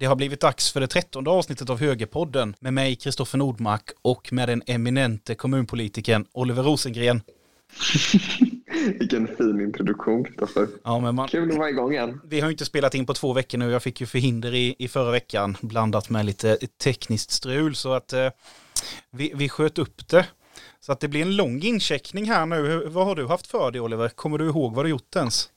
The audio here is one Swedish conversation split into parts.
Det har blivit dags för det trettonde avsnittet av Högerpodden med mig, Kristoffer Nordmark, och med den eminente kommunpolitikern Oliver Rosengren. Vilken fin introduktion, Kristoffer. Ja, men man, Kul att vara igång igen. vi har ju inte spelat in på två veckor nu. Jag fick ju förhinder i, i förra veckan, blandat med lite tekniskt strul, så att eh, vi, vi sköt upp det. Så att det blir en lång incheckning här nu. Vad har du haft för dig, Oliver? Kommer du ihåg vad du gjort ens?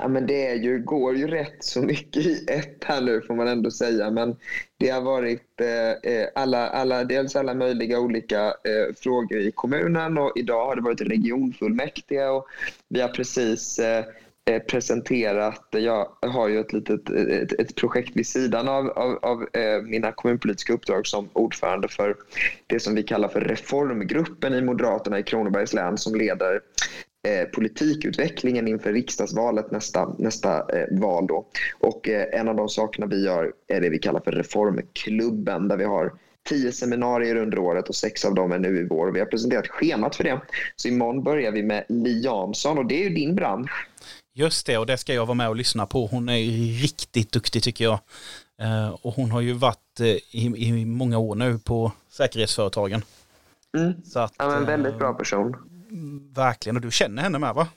Ja, men det är ju, går ju rätt så mycket i ett här nu får man ändå säga. Men det har varit eh, eh alla, alla, dels alla möjliga olika eh, frågor i kommunen och idag har det varit regionfullmäktige och vi har precis eh, eh presenterat, jag har ju ett litet eh, ett, ett projekt vid sidan av, av, av mina kommunpolitiska uppdrag som ordförande för det som vi kallar för reformgruppen i Moderaterna i Kronobergs län som leder eh, politikutvecklingen inför riksdagsvalet nästa, nästa eh, val. Då. Och eh, en av de sakerna vi gör är det vi kallar för reformklubben där vi har tio seminarier under året och sex av dem är nu i vår. Vi har presenterat schemat för det. Så imorgon börjar vi med Li Jansson och det är ju din bransch. Just det, och det ska jag vara med och lyssna på. Hon är riktigt duktig tycker jag. Eh, och hon har ju varit eh, i, i många år nu på säkerhetsföretagen. Mm. Så att, Ja, men väldigt bra person. Verkligen, och du känner henne med va?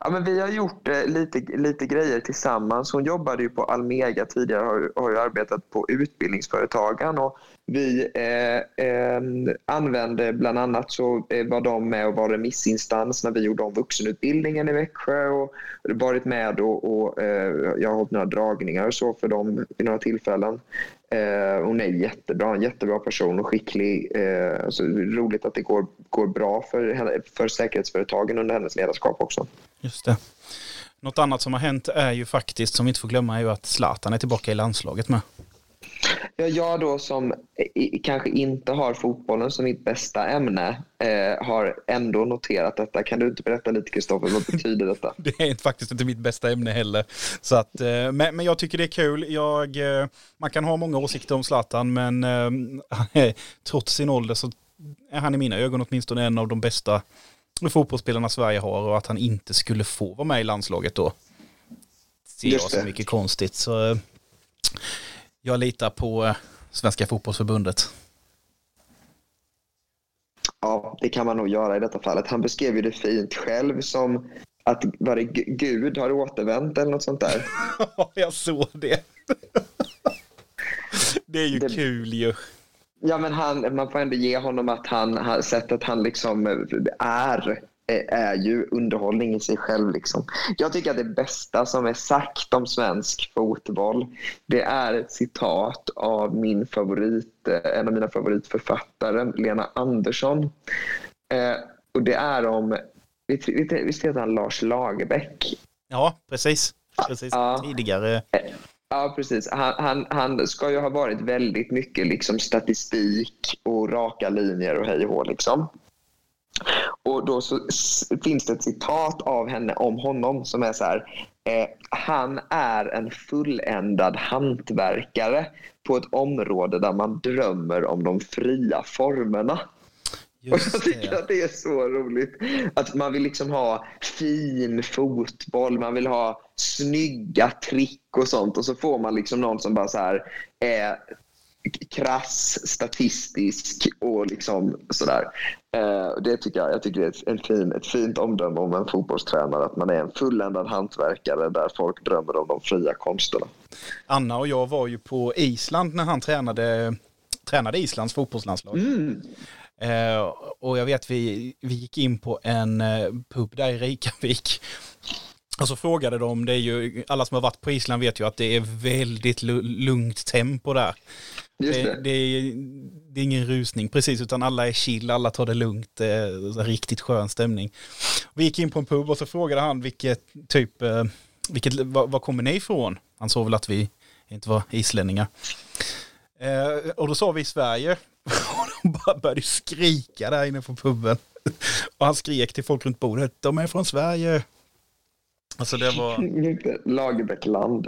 Ja, men vi har gjort eh, lite, lite grejer tillsammans. Hon jobbade ju på Almega tidigare och har, har ju arbetat på utbildningsföretagen. Och vi eh, eh, använde bland annat så eh, var de med och var remissinstans när vi gjorde om vuxenutbildningen i Växjö och varit med och, och eh, jag har hållit några dragningar och så för dem vid några tillfällen. Eh, hon är jättebra, en jättebra person och skicklig. Eh, så roligt att det går, går bra för, henne- för säkerhetsföretagen under hennes ledarskap också. Just det. Något annat som har hänt är ju faktiskt, som vi inte får glömma, är ju att Zlatan är tillbaka i landslaget med. Ja, jag då som kanske inte har fotbollen som mitt bästa ämne eh, har ändå noterat detta. Kan du inte berätta lite Kristoffer, vad betyder detta? Det är faktiskt inte mitt bästa ämne heller. Så att, eh, men, men jag tycker det är kul. Jag, eh, man kan ha många åsikter om Zlatan, men eh, trots sin ålder så är han i mina ögon åtminstone en av de bästa fotbollsspelarna Sverige har och att han inte skulle få vara med i landslaget då ser jag det. mycket konstigt. Så eh, jag litar på eh, Svenska fotbollsförbundet. Ja, det kan man nog göra i detta fallet. Han beskrev ju det fint själv som att var det Gu- Gud har återvänt eller något sånt där. Ja, jag såg det. det är ju Det- kul ju. Ja, men han, man får ändå ge honom att han, han sättet han liksom är är ju underhållning i sig själv. Liksom. Jag tycker att det bästa som är sagt om svensk fotboll det är ett citat av min favorit, eh, en av mina favoritförfattare, Lena Andersson. Eh, och det är om, visst, heter han Lars Lagerbäck? Ja, precis. precis. Ja. Tidigare. Ja, precis. Han, han, han ska ju ha varit väldigt mycket liksom statistik och raka linjer och hej och hå, liksom. Och då så finns det ett citat av henne om honom som är så här. Eh, han är en fulländad hantverkare på ett område där man drömmer om de fria formerna. Och jag Just tycker det. att det är så roligt. Att man vill liksom ha fin fotboll, man vill ha snygga trick och sånt. Och så får man liksom någon som bara så här är krass, statistisk och liksom sådär. Eh, det tycker jag, jag tycker det är ett, fin, ett fint omdöme om en fotbollstränare. Att man är en fulländad hantverkare där folk drömmer om de fria konsterna. Anna och jag var ju på Island när han tränade, tränade Islands fotbollslandslag. Mm. Eh, och jag vet vi, vi gick in på en eh, pub där i Reykjavik. Och så frågade de, det är ju, alla som har varit på Island vet ju att det är väldigt lu- lugnt tempo där. Just Det, det. det, är, det är ingen rusning precis, utan alla är chill, alla tar det lugnt, eh, så här riktigt skön stämning. Vi gick in på en pub och så frågade han vilket typ, eh, vilket, var, var kommer ni ifrån? Han såg väl att vi inte var islänningar. Eh, och då sa vi Sverige. Och de bara började skrika där inne på puben. Och han skrek till folk runt bordet, de är från Sverige. Alltså det var... Lagerbäckland.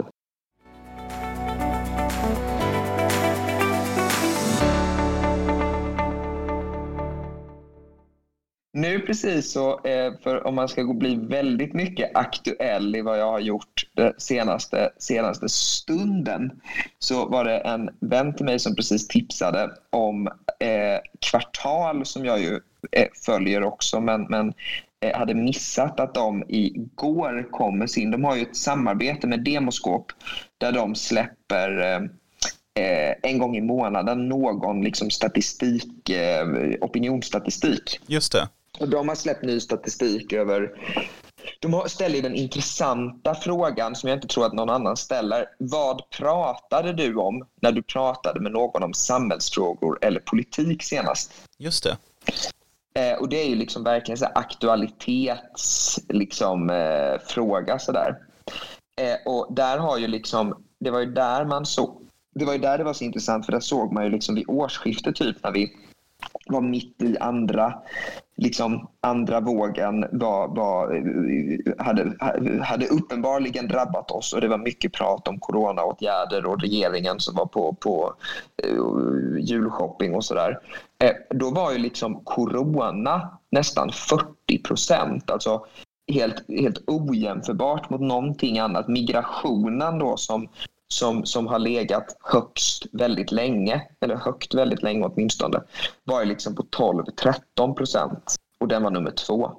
Nu precis så, eh, för om man ska bli väldigt mycket aktuell i vad jag har gjort den senaste, senaste stunden så var det en vän till mig som precis tipsade om eh, Kvartal som jag ju eh, följer också men, men eh, hade missat att de igår kom med sin, de har ju ett samarbete med Demoskop där de släpper eh, eh, en gång i månaden någon liksom statistik, eh, opinionsstatistik. Just det. De har släppt ny statistik över de ställer den intressanta frågan som jag inte tror att någon annan ställer. Vad pratade du om när du pratade med någon om samhällsfrågor eller politik senast? Just det. Eh, och det är ju liksom verkligen så aktualitets liksom, eh, fråga sådär. Eh, och där har ju liksom, det var ju där man såg, det var ju där det var så intressant för där såg man ju liksom vid årsskiftet typ när vi var mitt i andra, liksom andra vågen var, var, hade, hade uppenbarligen drabbat oss och det var mycket prat om coronaåtgärder och regeringen som var på, på uh, julshopping och sådär. Eh, då var ju liksom corona nästan 40 procent. Alltså helt, helt ojämförbart mot någonting annat. Migrationen då som som, som har legat högst väldigt länge, eller högt väldigt länge åtminstone, var ju liksom på 12-13 procent och den var nummer två.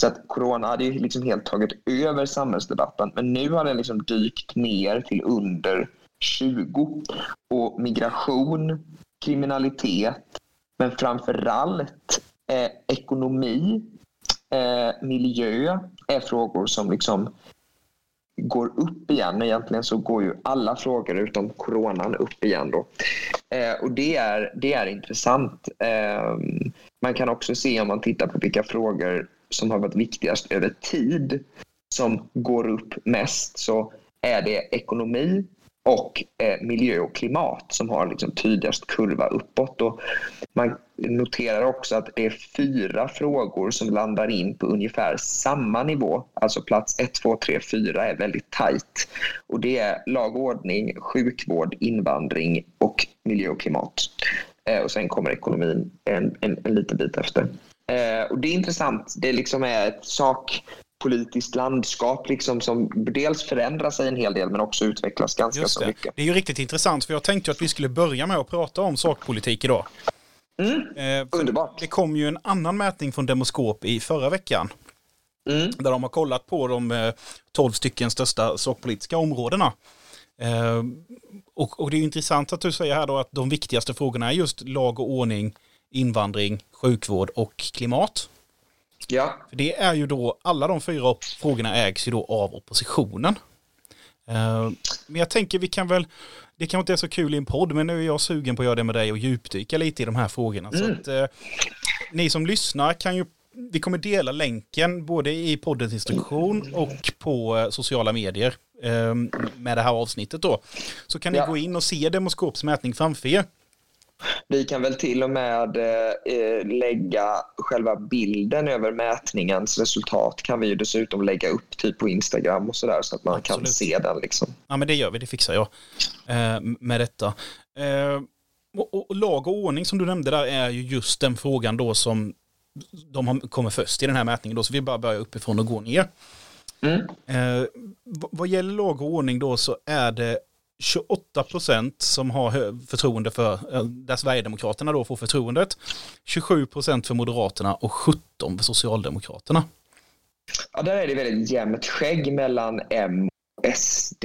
Så att corona hade ju liksom helt tagit över samhällsdebatten men nu har den liksom dykt ner till under 20. Och migration, kriminalitet men framförallt eh, ekonomi, eh, miljö är frågor som liksom går upp igen. Egentligen så går ju alla frågor utom coronan upp igen. Då. Eh, och det är, det är intressant. Eh, man kan också se om man tittar på vilka frågor som har varit viktigast över tid som går upp mest så är det ekonomi, och eh, miljö och klimat som har liksom tydligast kurva uppåt. Och man noterar också att det är fyra frågor som landar in på ungefär samma nivå. Alltså plats 1, 2, 3, 4 är väldigt tajt. Och det är lag och ordning, sjukvård, invandring och miljö och klimat. Eh, och sen kommer ekonomin en, en, en liten bit efter. Eh, och det är intressant. Det liksom är ett sak politiskt landskap liksom som dels förändrar sig en hel del men också utvecklas ganska så mycket. Det är ju riktigt intressant för jag tänkte att vi skulle börja med att prata om sakpolitik idag. Mm. Eh, Underbart. Det kom ju en annan mätning från Demoskop i förra veckan. Mm. Där de har kollat på de eh, 12 stycken största sakpolitiska områdena. Eh, och, och, det är intressant att du säger här då att de viktigaste frågorna är just lag och ordning, invandring, sjukvård och klimat. Ja. För det är ju då, alla de fyra frågorna ägs ju då av oppositionen. Men jag tänker vi kan väl, det kanske inte är så kul i en podd, men nu är jag sugen på att göra det med dig och djupdyka lite i de här frågorna. Mm. Så att uh, ni som lyssnar kan ju, vi kommer dela länken både i poddens instruktion och på uh, sociala medier med det här avsnittet då. Så kan ni ja. gå in och se Demoskops mätning framför er. Vi kan väl till och med eh, lägga själva bilden över mätningens resultat kan vi ju dessutom lägga upp typ på Instagram och sådär så att man Absolut. kan se den. Liksom. Ja men det gör vi, det fixar jag eh, med detta. Eh, och, och, lag och ordning som du nämnde där är ju just den frågan då som de kommer först i den här mätningen då så vi bara börjar uppifrån och går ner. Mm. Eh, vad gäller lag och ordning då så är det 28 procent som har förtroende för, eh, där Sverigedemokraterna då får förtroendet, 27 procent för Moderaterna och 17 för Socialdemokraterna. Ja, där är det väldigt jämnt skägg mellan M och SD.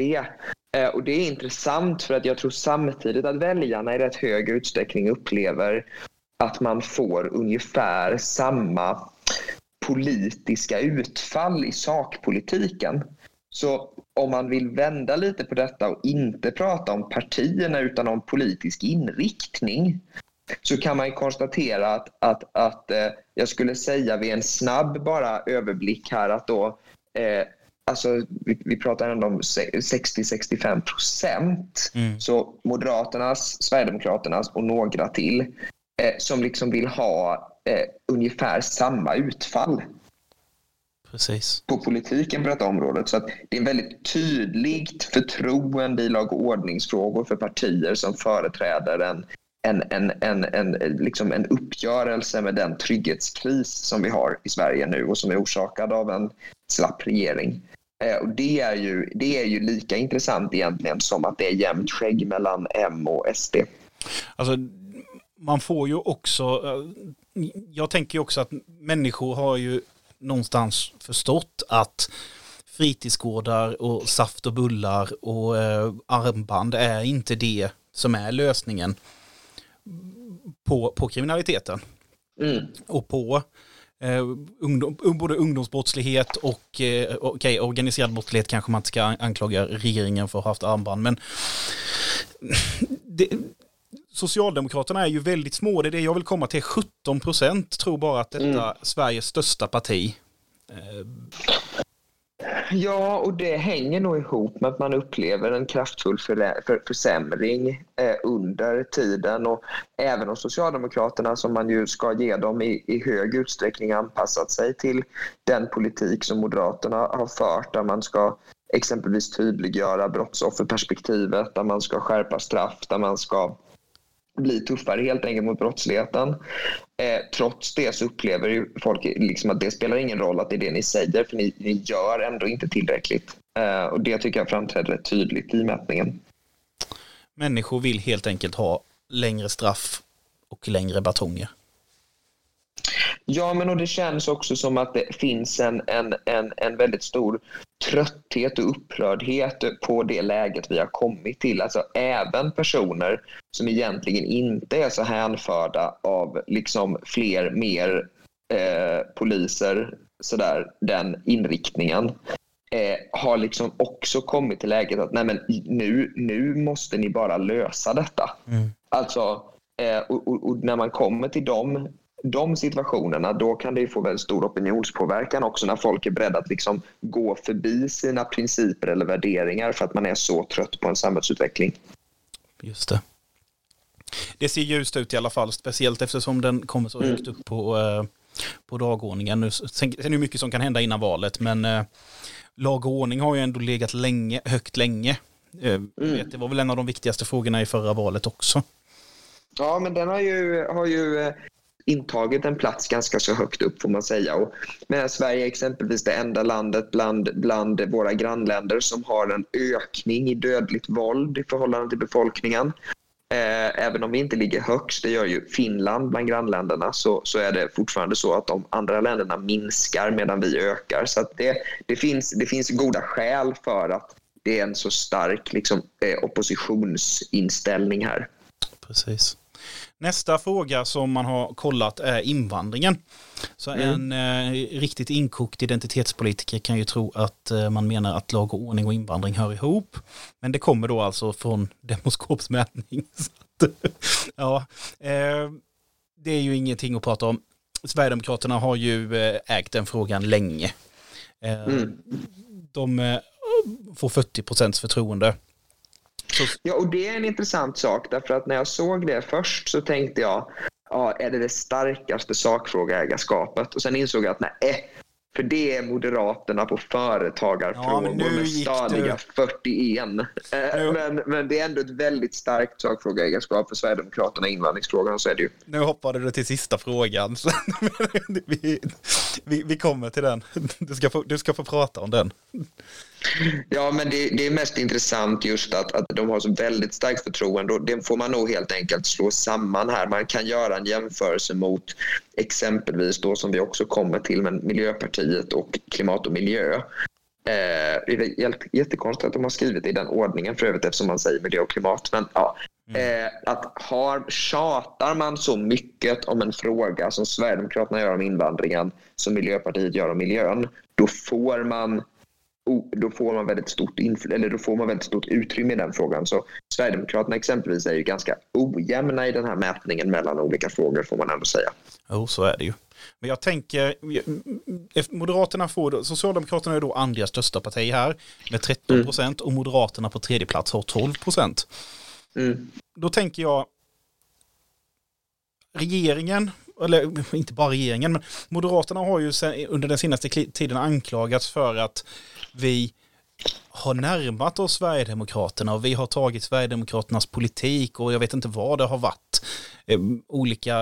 Eh, och det är intressant för att jag tror samtidigt att väljarna i rätt hög utsträckning upplever att man får ungefär samma politiska utfall i sakpolitiken. Så om man vill vända lite på detta och inte prata om partierna utan om politisk inriktning så kan man konstatera att, att, att eh, jag skulle säga vid en snabb bara överblick här att då eh, Alltså, vi, vi pratar ändå om 60-65 procent. Mm. Så Moderaternas, Sverigedemokraternas och några till eh, som liksom vill ha eh, ungefär samma utfall. Precis. på politiken på detta området. Så att det är en väldigt tydligt förtroende i lag och ordningsfrågor för partier som företräder en en, en, en, en, liksom en uppgörelse med den trygghetskris som vi har i Sverige nu och som är orsakad av en slapp regering. Eh, och det, är ju, det är ju lika intressant egentligen som att det är jämnt skägg mellan M och SD. Alltså, man får ju också, eh, jag tänker ju också att människor har ju någonstans förstått att fritidsgårdar och saft och bullar och eh, armband är inte det som är lösningen på, på kriminaliteten. Mm. Och på eh, ungdom, både ungdomsbrottslighet och eh, okay, organiserad brottslighet kanske man inte ska anklaga regeringen för att ha haft armband. Men det, Socialdemokraterna är ju väldigt små, det är det jag vill komma till. 17 procent tror bara att detta mm. Sveriges största parti. Eh, Ja, och det hänger nog ihop med att man upplever en kraftfull för, för, försämring eh, under tiden. Och även om Socialdemokraterna, som man ju ska ge dem i, i hög utsträckning anpassat sig till den politik som Moderaterna har fört, där man ska exempelvis tydliggöra brottsofferperspektivet, där man ska skärpa straff, där man ska bli tuffare helt enkelt mot brottsligheten. Eh, trots det så upplever ju folk liksom att det spelar ingen roll att det är det ni säger för ni, ni gör ändå inte tillräckligt. Eh, och det tycker jag framträder rätt tydligt i mätningen. Människor vill helt enkelt ha längre straff och längre batonger. Ja, men och det känns också som att det finns en, en, en, en väldigt stor trötthet och upprördhet på det läget vi har kommit till. Alltså även personer som egentligen inte är så hänförda av liksom fler, mer eh, poliser, sådär, den inriktningen eh, har liksom också kommit till läget att nej men nu, nu måste ni bara lösa detta. Mm. Alltså, eh, och, och, och, när man kommer till dem de situationerna, då kan det få väldigt stor opinionspåverkan också när folk är beredda att liksom gå förbi sina principer eller värderingar för att man är så trött på en samhällsutveckling. Just det. Det ser ljust ut i alla fall, speciellt eftersom den kommer så mm. högt upp på, eh, på dagordningen. Nu, sen, sen är det mycket som kan hända innan valet, men eh, lag och ordning har ju ändå legat länge, högt länge. Eh, mm. Det var väl en av de viktigaste frågorna i förra valet också. Ja, men den har ju, har ju eh, intagit en plats ganska så högt upp får man säga. Och medan Sverige är exempelvis det enda landet bland, bland våra grannländer som har en ökning i dödligt våld i förhållande till befolkningen. Eh, även om vi inte ligger högst, det gör ju Finland bland grannländerna, så, så är det fortfarande så att de andra länderna minskar medan vi ökar. Så det, det, finns, det finns goda skäl för att det är en så stark liksom, eh, oppositionsinställning här. Precis. Nästa fråga som man har kollat är invandringen. Så mm. en eh, riktigt inkokt identitetspolitiker kan ju tro att eh, man menar att lag och ordning och invandring hör ihop. Men det kommer då alltså från demoskopsmätning. ja, eh, det är ju ingenting att prata om. Sverigedemokraterna har ju eh, ägt den frågan länge. Eh, mm. De eh, får 40 procents förtroende. Ja, och det är en intressant sak därför att när jag såg det först så tänkte jag, ja, är det det starkaste sakfrågeägarskapet? Och sen insåg jag att nej, för det är Moderaterna på företagarfrågor ja, med stadiga 41. Eh, men, men det är ändå ett väldigt starkt sakfrågeägarskap för Sverigedemokraterna i invandringsfrågan, så är det ju. Nu hoppade du till sista frågan. vi, vi, vi, kommer till den. Du ska, få, du ska få prata om den. Ja, men det, det, är mest intressant just att, att de har så väldigt starkt förtroende och det får man nog helt enkelt slå samman här. Man kan göra en jämförelse mot exempelvis då som vi också kommer till med Miljöpartiet och klimat och miljö. Eh, det är jättekonstigt att de har skrivit i den ordningen för övrigt eftersom man säger miljö och klimat. Men ja, mm. eh, att har, tjatar man så mycket om en fråga som Sverigedemokraterna gör om invandringen som Miljöpartiet gör om miljön, då får man då får man väldigt stort eller då får man väldigt stort utrymme i den frågan. Så Sverigedemokraterna exempelvis är ju ganska ojämna i den här mätningen mellan olika frågor får man ändå säga. Jo, så är det ju. Men jag tänker, Moderaterna får, Socialdemokraterna är då andra största parti här med 13 procent mm. och Moderaterna på tredje plats har 12 procent. Mm. Då tänker jag, regeringen eller inte bara regeringen, men Moderaterna har ju sen, under den senaste tiden anklagats för att vi har närmat oss Sverigedemokraterna och vi har tagit Sverigedemokraternas politik och jag vet inte vad det har varit. Ehm, olika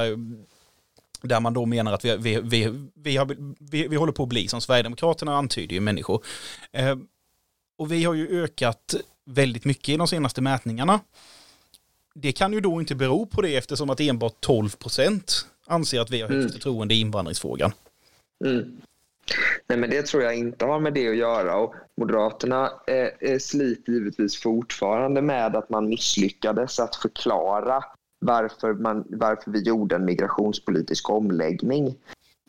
där man då menar att vi, vi, vi, vi, har, vi, vi håller på att bli som Sverigedemokraterna antyder ju människor. Eh, och vi har ju ökat väldigt mycket i de senaste mätningarna. Det kan ju då inte bero på det eftersom att enbart 12 procent anser att vi har högst mm. förtroende i invandringsfrågan. Mm. Nej, men det tror jag inte har med det att göra. Och Moderaterna eh, sliter givetvis fortfarande med att man misslyckades att förklara varför, man, varför vi gjorde en migrationspolitisk omläggning.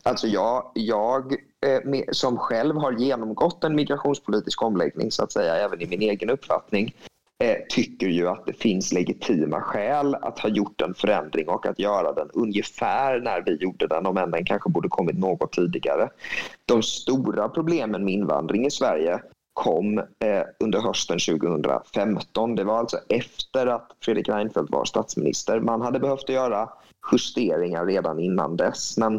Alltså jag, jag eh, som själv har genomgått en migrationspolitisk omläggning så att säga, även i min egen uppfattning, Eh, tycker ju att det finns legitima skäl att ha gjort en förändring och att göra den ungefär när vi gjorde den, om än den kanske borde kommit något tidigare. De stora problemen med invandring i Sverige kom eh, under hösten 2015. Det var alltså efter att Fredrik Reinfeldt var statsminister. Man hade behövt göra justeringar redan innan dess. Men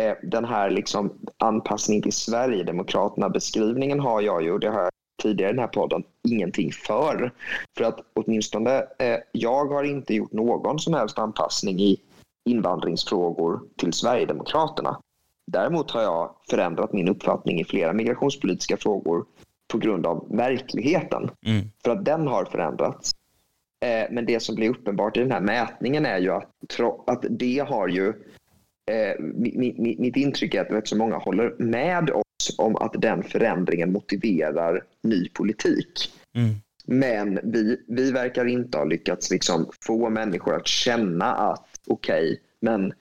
eh, den här liksom anpassning till Sverigedemokraterna-beskrivningen har jag ju, det har jag tidigare i den här podden, ingenting för. För att åtminstone eh, jag har inte gjort någon som helst anpassning i invandringsfrågor till Sverigedemokraterna. Däremot har jag förändrat min uppfattning i flera migrationspolitiska frågor på grund av verkligheten. Mm. För att den har förändrats. Eh, men det som blir uppenbart i den här mätningen är ju att, att det har ju... Eh, mitt, mitt intryck är att rätt så många håller med oss om att den förändringen motiverar ny politik. Mm. Men vi, vi verkar inte ha lyckats liksom få människor att känna att okej, okay, men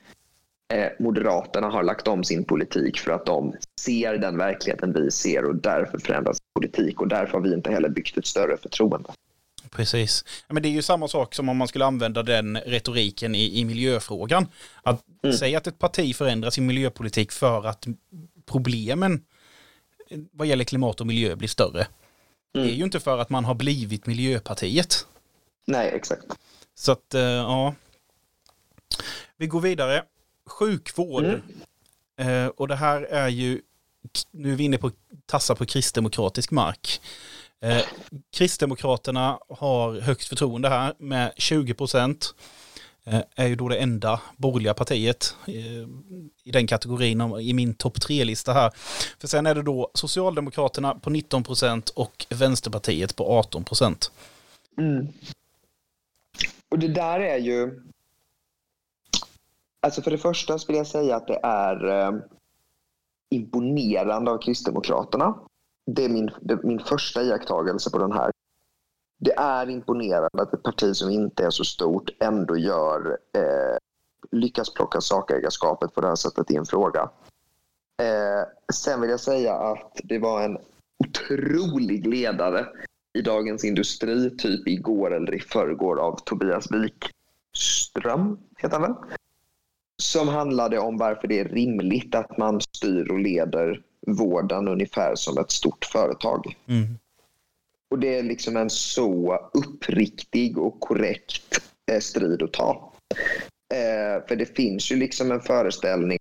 eh, Moderaterna har lagt om sin politik för att de ser den verkligheten vi ser och därför förändras politik och därför har vi inte heller byggt ett större förtroende. Precis. Men det är ju samma sak som om man skulle använda den retoriken i, i miljöfrågan. Att mm. säga att ett parti förändrar sin miljöpolitik för att problemen vad gäller klimat och miljö blir större. Mm. Det är mm. ju inte för att man har blivit Miljöpartiet. Nej, exakt. Så att, uh, ja. Vi går vidare. Sjukvård. Mm. Uh, och det här är ju nu är vi inne på tassa på kristdemokratisk mark. Eh, Kristdemokraterna har högst förtroende här med 20 procent. Eh, är ju då det enda borgerliga partiet eh, i den kategorin i min topp tre-lista här. För sen är det då Socialdemokraterna på 19 procent och Vänsterpartiet på 18 procent. Mm. Och det där är ju... Alltså för det första skulle jag säga att det är eh, imponerande av Kristdemokraterna. Det är min, det är min första iakttagelse på den här. Det är imponerande att ett parti som inte är så stort ändå gör, eh, lyckas plocka sakägarskapet på det här sättet i en fråga. Eh, sen vill jag säga att det var en otrolig ledare i Dagens Industri, typ igår eller i förrgår av Tobias Wikström, heter han väl? som handlade om varför det är rimligt att man styr och leder vården ungefär som ett stort företag. Mm. Och det är liksom en så uppriktig och korrekt eh, strid att ta. Eh, för det finns ju liksom en föreställning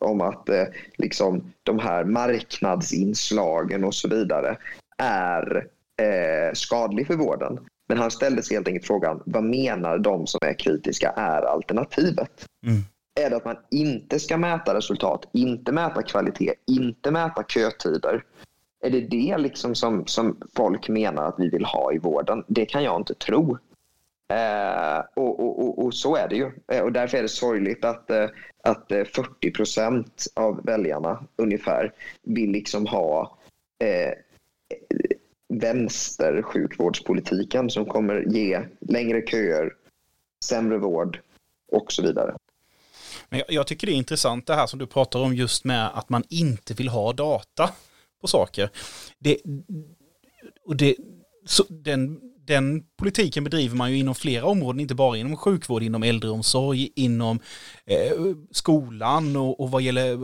om att eh, liksom de här marknadsinslagen och så vidare är eh, skadlig för vården. Men han ställde sig helt enkelt frågan, vad menar de som är kritiska är alternativet? Mm är det att man inte ska mäta resultat, inte mäta kvalitet, inte mäta kötider. Är det det liksom som, som folk menar att vi vill ha i vården? Det kan jag inte tro. Eh, och, och, och, och, så är det ju. Eh, och därför är det sorgligt att, eh, att eh, 40 procent av väljarna ungefär vill liksom ha eh, vänstersjukvårdspolitiken som kommer ge längre köer, sämre vård och så vidare. Men jag, jag, tycker det är intressant det här som du pratar om just med att man inte vill ha data på saker. Det, och det, så den, den politiken bedriver man ju inom flera områden, inte bara inom sjukvård, inom äldreomsorg, inom eh, skolan och, och vad gäller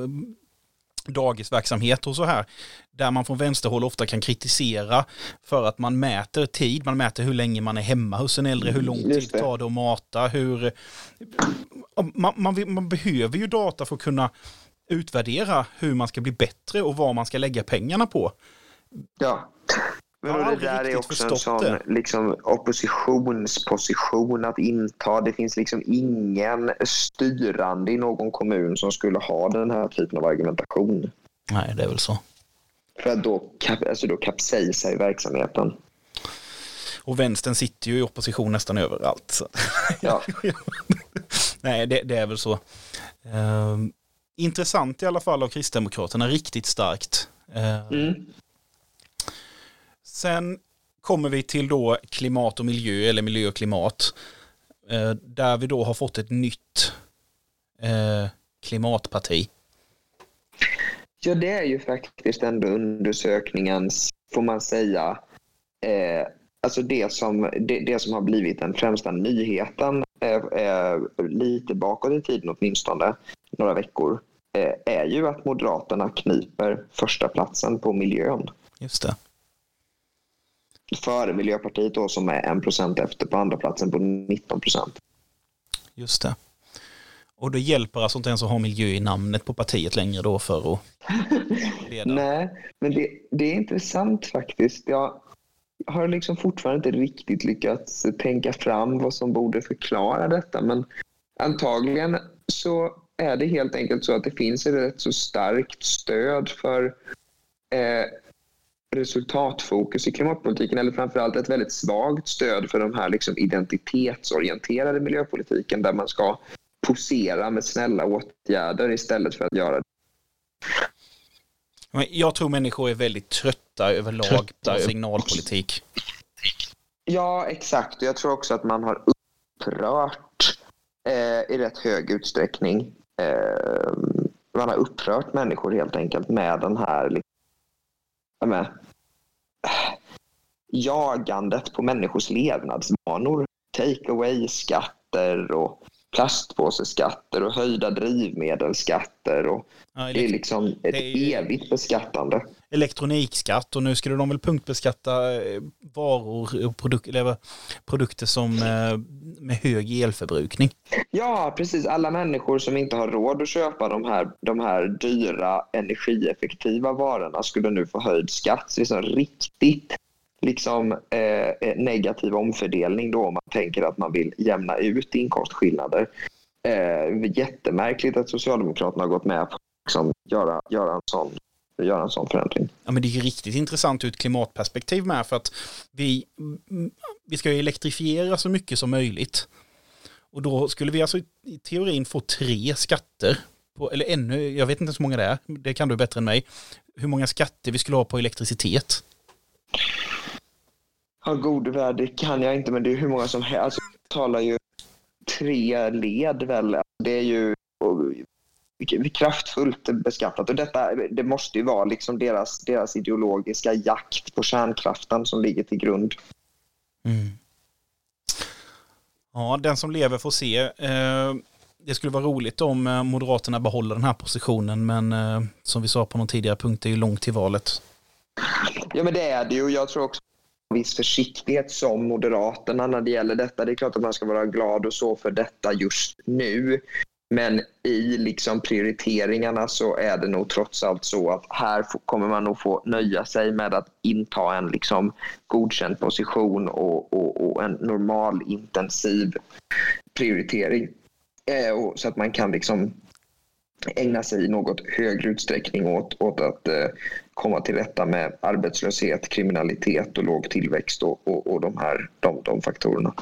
dagisverksamhet och så här, där man från vänsterhåll ofta kan kritisera för att man mäter tid, man mäter hur länge man är hemma hos en äldre, hur lång tid det tar det att mata, hur... Man, man, man, behöver ju data för att kunna utvärdera hur man ska bli bättre och vad man ska lägga pengarna på. Ja, Men det där är också en sån liksom, oppositionsposition att inta. Det finns liksom ingen styrande i någon kommun som skulle ha den här typen av argumentation. Nej, det är väl så. För då, alltså då kapsejsar i verksamheten. Och vänstern sitter ju i opposition nästan överallt. Ja. Nej, det, det, är väl så. Uh, intressant i alla fall av Kristdemokraterna, riktigt starkt. Uh, mm. Sen kommer vi till då klimat och miljö, eller miljö och klimat. Uh, där vi då har fått ett nytt eh, klimatparti. Ja, det är ju faktiskt ändå undersökningens, får man säga, eh, alltså det som, det, det, som har blivit den främsta nyheten, eh, eh, lite bakåt i tiden åtminstone, några veckor, eh, är ju att Moderaterna kniper första platsen på miljön. Just det. Före Miljöpartiet då som är en procent efter på andra platsen på 19 procent. Just det. Och det hjälper alltså inte ens att ha miljö i namnet på partiet längre då för att leda? Nej, men det, det är intressant faktiskt. Jag har liksom fortfarande inte riktigt lyckats tänka fram vad som borde förklara detta, men antagligen så är det helt enkelt så att det finns ett rätt så starkt stöd för eh, resultatfokus i klimatpolitiken eller framförallt ett väldigt svagt stöd för de här liksom identitetsorienterade miljöpolitiken där man ska posera med snälla åtgärder istället för att göra det. Jag tror människor är väldigt trötta överlag trötta på signalpolitik. Ja, exakt. Jag tror också att man har upprört eh, i rätt hög utsträckning. Eh, man har upprört människor helt enkelt med den här liksom, med, eh, jagandet på människors levnadsvanor. Take away-skatter och plastpåseskatter och höjda drivmedelsskatter. Och ja, det är liksom ett är evigt beskattande. Elektronikskatt och nu skulle de väl punktbeskatta eh, varor och produk eller produkter som eh, med hög elförbrukning. Ja, precis. Alla människor som inte har råd att köpa de här, de här dyra energieffektiva varorna skulle nu få höjd skatt. Så det är så riktigt liksom, eh, negativ omfördelning då om man tänker att man vill jämna ut inkomstskillnader. Eh, jättemärkligt att Socialdemokraterna har gått med på att liksom, göra, göra, en sån, göra en sån förändring. Ja, men det är riktigt intressant ur ett klimatperspektiv med för att vi, mm, vi ska ju elektrifiera så mycket som möjligt. Och då skulle vi alltså i teorin få tre skatter, på, eller ännu, jag vet inte så hur många det är, det kan du bättre än mig, hur många skatter vi skulle ha på elektricitet. Ja, gode värld, det kan jag inte, men det är hur många som helst. Alltså, talar ju tre led väl. Det är ju kraftfullt beskattat. Och detta, det måste ju vara liksom deras, deras ideologiska jakt på kärnkraften som ligger till grund. Mm. Ja, den som lever får se. Eh, det skulle vara roligt om eh, Moderaterna behåller den här positionen, men eh, som vi sa på någon tidigare punkt, det är ju långt till valet. Ja, men det är det ju. Jag tror också viss försiktighet som Moderaterna när det gäller detta. Det är klart att man ska vara glad och så för detta just nu. Men i liksom prioriteringarna så är det nog trots allt så att här kommer man nog få nöja sig med att inta en liksom godkänd position och, och, och en normal intensiv prioritering. Eh, så att man kan liksom ägna sig i något högre utsträckning åt, åt att eh, komma till rätta med arbetslöshet, kriminalitet och låg tillväxt och, och, och de här de, de faktorerna.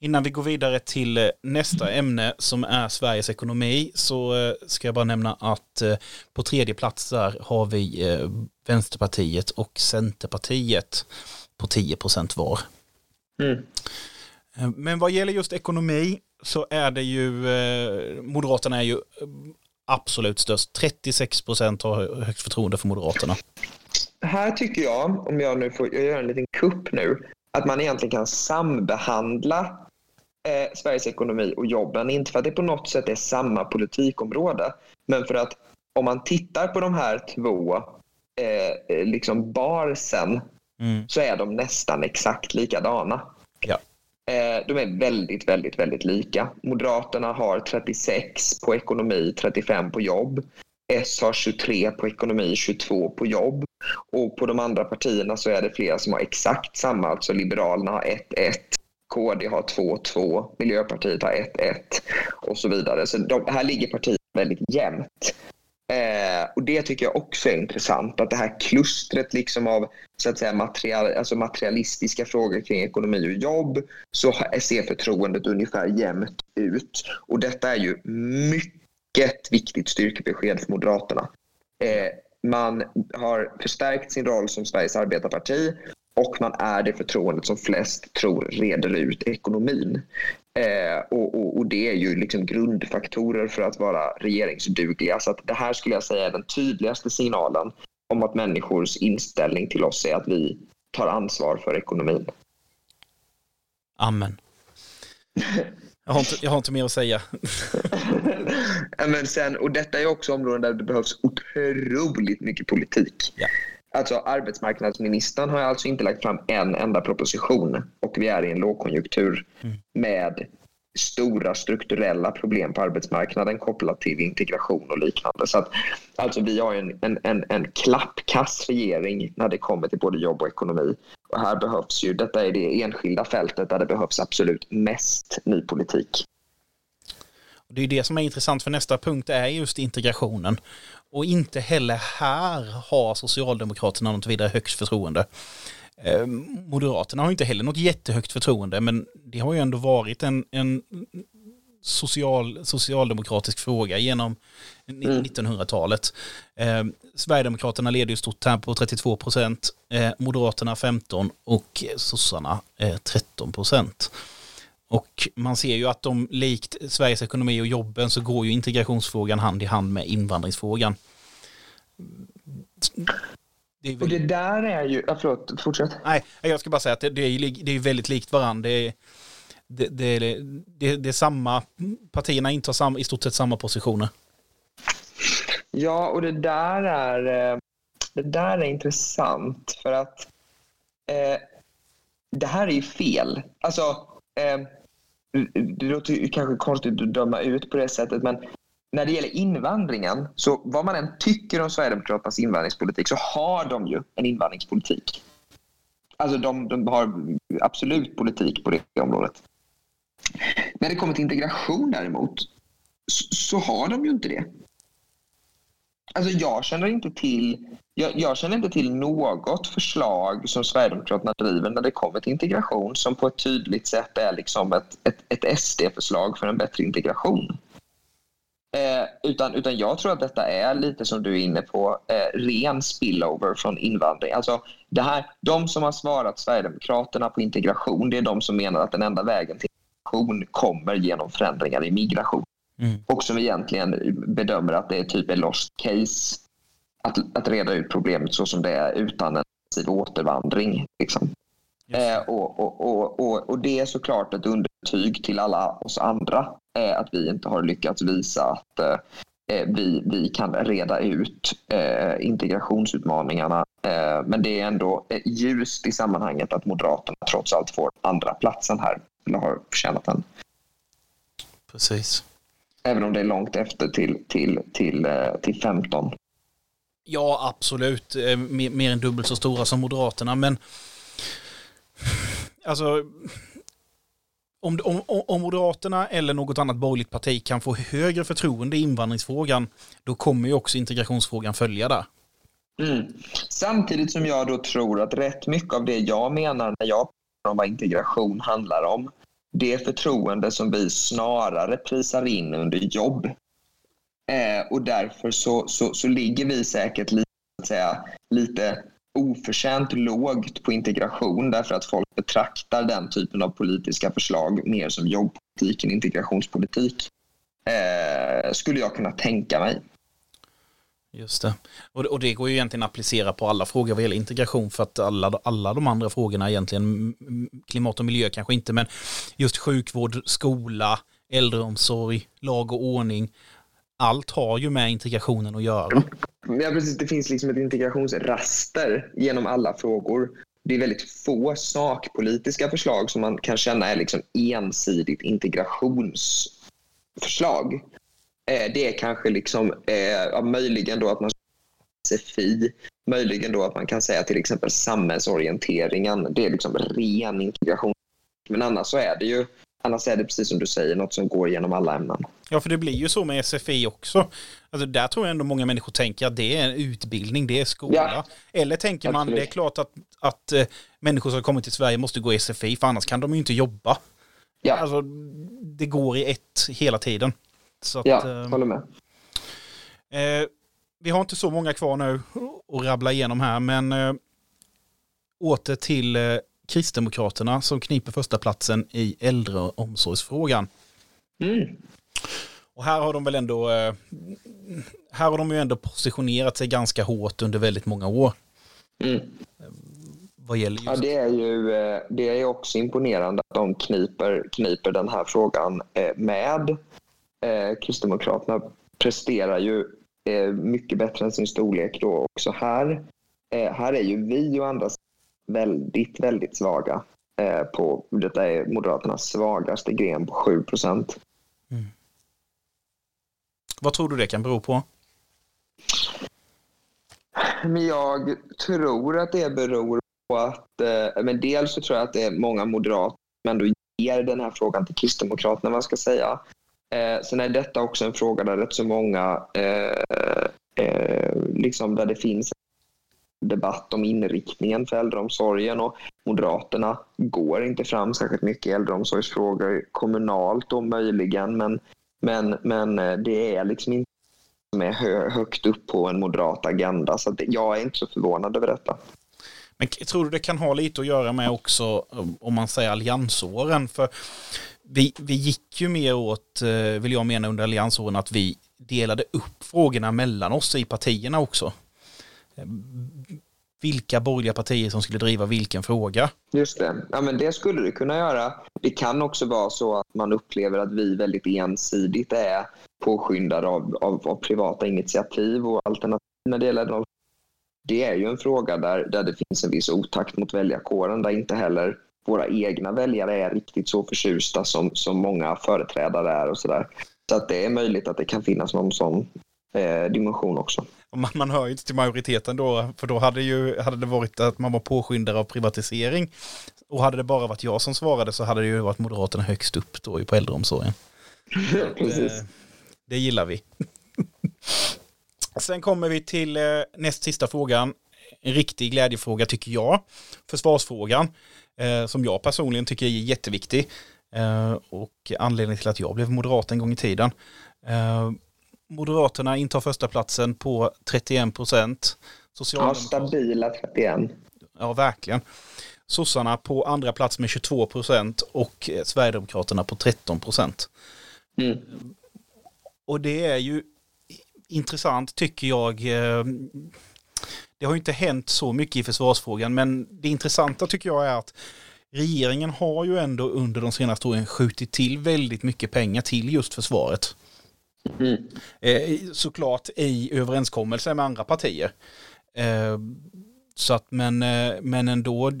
Innan vi går vidare till eh, nästa ämne som är Sveriges ekonomi så eh, ska jag bara nämna att eh, på tredje plats där har vi Vänsterpartiet och Centerpartiet på 10 procent var. Mm. Men vad gäller just ekonomi så är det ju, Moderaterna är ju absolut störst. 36 procent har högst förtroende för Moderaterna. Här tycker jag, om jag nu får jag gör en liten kupp nu, att man egentligen kan sambehandla eh, Sveriges ekonomi och jobben. Inte för att det på något sätt är samma politikområde, men för att om man tittar på de här två eh, liksom barsen mm. så är de nästan exakt likadana. Eh, de är väldigt, väldigt, väldigt lika. Moderaterna har 36 på ekonomi, 35 på jobb. S har 23 på ekonomi, 22 på jobb. Och på de andra partierna så är det flera som har exakt samma. Alltså Liberalerna har 1-1, KD har 2-2, Miljöpartiet har 1-1 och så vidare. Så de, här ligger partierna väldigt jämnt. Eh, och Det tycker jag också är intressant, att det här klustret liksom av så att säga, material, alltså materialistiska frågor kring ekonomi och jobb så ser förtroendet ungefär jämnt ut. Och detta är ju mycket viktigt styrkebesked för Moderaterna. Eh, man har förstärkt sin roll som Sveriges arbetarparti och man är det förtroendet som flest tror reder ut ekonomin. Eh, och, och, och, det är ju liksom grundfaktorer för att vara regeringsdugliga. Så att det här skulle jag säga är den tydligaste signalen om att människors inställning till oss är att vi tar ansvar för ekonomin. Amen. Jag har inte, jag har inte mer att säga. Men sen, och detta är också områden där det behövs otroligt mycket politik. Ja. Alltså arbetsmarknadsministern har alltså inte lagt fram en enda proposition och vi är i en lågkonjunktur mm. med stora strukturella problem på arbetsmarknaden kopplat till integration och liknande. Så att, alltså vi har en, en, en, en klappkass regering när det kommer till både jobb och ekonomi. Och här behövs ju, detta är det enskilda fältet där det behövs absolut mest ny politik. Det är det som är intressant för nästa punkt är just integrationen. Och inte heller här har Socialdemokraterna något vidare högt förtroende. Eh, Moderaterna har inte heller något jättehögt förtroende, men det har ju ändå varit en, en social, socialdemokratisk fråga genom mm. 1900-talet. Eh, Sverigedemokraterna leder ju stort här på 32 procent, eh, Moderaterna 15 och sossarna eh, 13 procent. Och man ser ju att de likt Sveriges ekonomi och jobben så går ju integrationsfrågan hand i hand med invandringsfrågan. Det väl... Och det där är ju, ja, förlåt, fortsätt. Nej, jag ska bara säga att det, det är, det är väldigt likt varandra. Det är, det, det, det, det är samma, partierna intar sam, i stort sett samma positioner. Ja, och det där är, eh, det där är intressant för att eh, det här är ju fel. Alltså, eh, det låter kanske konstigt att döma ut på det sättet, men när det gäller invandringen, så vad man än tycker om Sverigedemokraternas invandringspolitik så har de ju en invandringspolitik. Alltså de, de har absolut politik på det området. När det kommer till integration däremot så, så har de ju inte det. Alltså jag känner inte till jag, jag, känner inte till något förslag som Sverigedemokraterna driver när det kommer till integration som på ett tydligt sätt är liksom ett, ett, ett SD-förslag för en bättre integration. Eh, utan, utan jag tror att detta är lite som du är inne på, eh, ren spillover från invandring. Alltså, det här, de som har svarat Sverigedemokraterna på integration, det är de som menar att den enda vägen till integration kommer genom förändringar i migration. Mm. Och som egentligen bedömer att det är typ en lost case att, att reda ut problemet så som det är utan en massiv återvandring. Liksom. Eh, och, och, och, och, det är såklart ett undertyg till alla oss andra eh, att vi inte har lyckats visa att eh, eh vi, vi kan reda ut eh, integrationsutmaningarna. Eh, men det är ändå ljust i sammanhanget att Moderaterna trots allt får andra platsen här, eller har förtjänat den. Precis. Även om det är långt efter till, till, till, till 15. Ja, absolut. Eh, mer, mer än dubbelt så stora som Moderaterna, men alltså om, om, om Moderaterna eller något annat borgerligt parti kan få högre förtroende i invandringsfrågan, då kommer ju också integrationsfrågan följa där. Mm. Samtidigt som jag då tror att rätt mycket av det jag menar när jag pratar om vad integration handlar om, det förtroende som vi snarare prisar in under jobb. Eh, och därför så, så, så ligger vi säkert lite, säga, lite oförtjänt lågt på integration därför att folk betraktar den typen av politiska förslag mer som jobbpolitik än integrationspolitik. Eh, skulle jag kunna tänka mig. Just det. Och, och det går ju egentligen att applicera på alla frågor vad gäller integration för att alla, alla de andra frågorna egentligen, klimat och miljö kanske inte, men just sjukvård, skola, äldreomsorg, lag och ordning, allt har ju med integrationen att göra. Ja, precis. Det finns liksom ett integrationsraster genom alla frågor. Det är väldigt få sakpolitiska förslag som man kan känna är liksom ensidigt integrationsförslag. Eh, det är kanske liksom, eh, ja, möjligen då att man SFI, möjligen då att man kan säga till exempel samhällsorienteringen. Det är liksom ren integration. Men annars så är det ju Annars är det precis som du säger, något som går genom alla ämnen. Ja, för det blir ju så med SFI också. Alltså där tror jag ändå många människor tänker att det är en utbildning, det är skola. Ja, Eller tänker man, det är klart att, att äh, människor som kommer till Sverige måste gå SFI, för annars kan de ju inte jobba. Ja. Alltså, det går i ett hela tiden. Så att, ja, äh, håller med. Eh, vi har inte så många kvar nu att rabbla igenom här, men äh, åter till Kristdemokraterna som kniper första platsen i äldreomsorgsfrågan. Mm. Och här har de väl ändå, eh, här har de ju ändå positionerat sig ganska hårt under väldigt många år. Mm. Vad gäller just... Ja, det är ju eh, det är också imponerande att de kniper, kniper den här frågan eh, med. Kristdemokraterna presterar ju mycket bättre än sin storlek då också här. Här är ju vi och andra väldigt, väldigt svaga. Eh, på, detta är Moderaternas svagaste gren på 7 procent. Mm. Vad tror du det kan bero på? Men jag tror att det beror på att, eh, men dels så tror jag att det är många moderater som ändå ger den här frågan till Kristdemokraterna, vad ska säga. Eh, sen är detta också en fråga där rätt så många, eh, eh, liksom där det finns debatt om inriktningen för äldreomsorgen och Moderaterna går inte fram särskilt mycket i äldreomsorgsfrågor kommunalt och möjligen men, men, men eh, det är liksom inte som är hö, högt upp på en moderat agenda så jag är inte så förvånad över detta. Men tror du det kan ha lite att göra med också om man säger alliansåren? För vi, vi gick ju mer åt, eh, vill jag mena under alliansåren, att vi delade upp frågorna mellan oss i partierna också vilka borgerliga partier som skulle driva vilken fråga. Just det. Ja, men det skulle det kunna göra. Det kan också vara så att man upplever att vi väldigt ensidigt är påskyndade av, av, av privata initiativ och alternativ när det gäller det är ju en fråga där, där det finns en viss otakt mot väljarkåren där inte heller våra egna väljare är riktigt så förtjusta som, som många företrädare är och sådär. Så att det är möjligt att det kan finnas någon sån eh, dimension också. Man, man hör ju inte till majoriteten då, för då hade, ju, hade det varit att man var påskyndare av privatisering. Och hade det bara varit jag som svarade så hade det ju varit Moderaterna högst upp då på äldreomsorgen. Precis. Det, det gillar vi. Sen kommer vi till eh, näst sista frågan. En riktig glädjefråga tycker jag. Försvarsfrågan. Eh, som jag personligen tycker är jätteviktig. Eh, och anledningen till att jag blev moderat en gång i tiden. Eh, Moderaterna intar första platsen på 31 procent. Ja, stabila 31. Ja, verkligen. Sossarna på andra plats med 22 procent och Sverigedemokraterna på 13 procent. Mm. Och det är ju intressant tycker jag. Eh, det har ju inte hänt så mycket i försvarsfrågan men det intressanta tycker jag är att regeringen har ju ändå under de senaste åren skjutit till väldigt mycket pengar till just försvaret. Mm. Eh, såklart i överenskommelse med andra partier. Eh, så att, men, eh, men ändå,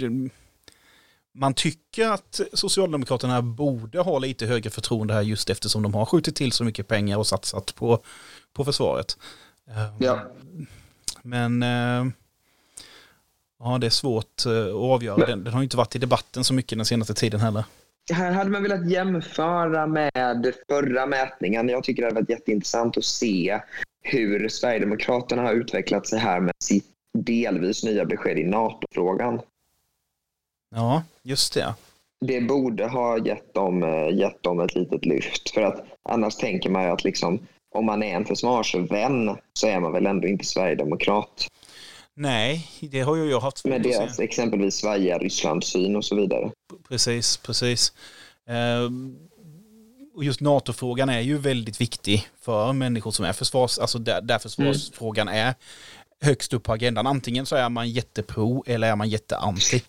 man tycker att Socialdemokraterna borde ha lite högre förtroende här just eftersom de har skjutit till så mycket pengar och satsat på, på försvaret. Ja. Men ja, det är svårt att avgöra. Den, den har inte varit i debatten så mycket den senaste tiden heller här hade man velat jämföra med förra mätningen. Jag tycker det hade varit jätteintressant att se hur Sverigedemokraterna har utvecklat sig här med sitt delvis nya besked i NATO-frågan. Ja, just det. Det borde ha gett dem, eh, gett dem ett litet lyft. För att annars tänker man ju att liksom, om man är en försvarsvän så är man väl ändå inte sverigedemokrat. Nej, det har ju jag haft Med deras exempelvis svajiga Rysslandssyn och så vidare. Precis, precis. Ehm, och just NATO-frågan är ju väldigt viktig för människor som är försvars, alltså där, där försvarsfrågan mm. är högst upp på agendan. Antingen så är man jättepro eller är man jätteanti.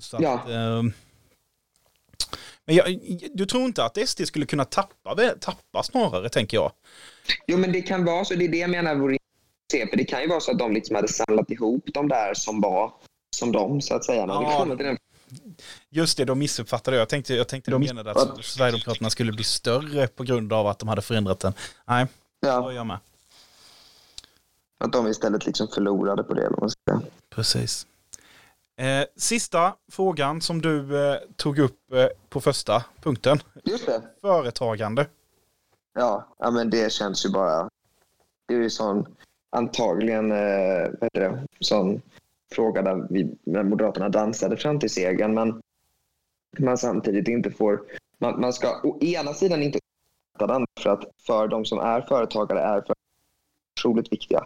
Så ja. Att, ehm, men jag, du tror inte att SD skulle kunna tappa, tappa snarare, tänker jag? Jo, men det kan vara så. Det är det jag menar vore se. För det kan ju vara så att de liksom hade samlat ihop de där som var som de, så att säga. När ja. det till den. Just det, de missuppfattade jag. tänkte, jag tänkte de menade att Sverigedemokraterna skulle bli större på grund av att de hade förändrat den. Nej, Det Ja, var jag med. att de istället liksom förlorade på det. Vad man ska. Precis. Eh, sista frågan som du eh, tog upp eh, på första punkten. Just det. Företagande. Ja, ja, men det känns ju bara... Det är ju sån, antagligen, eh, vad heter det, sån fråga där, vi, där Moderaterna dansade fram till segern, men man samtidigt inte får... Man, man ska å ena sidan inte uppskatta den för att för de som är företagare är för otroligt viktiga.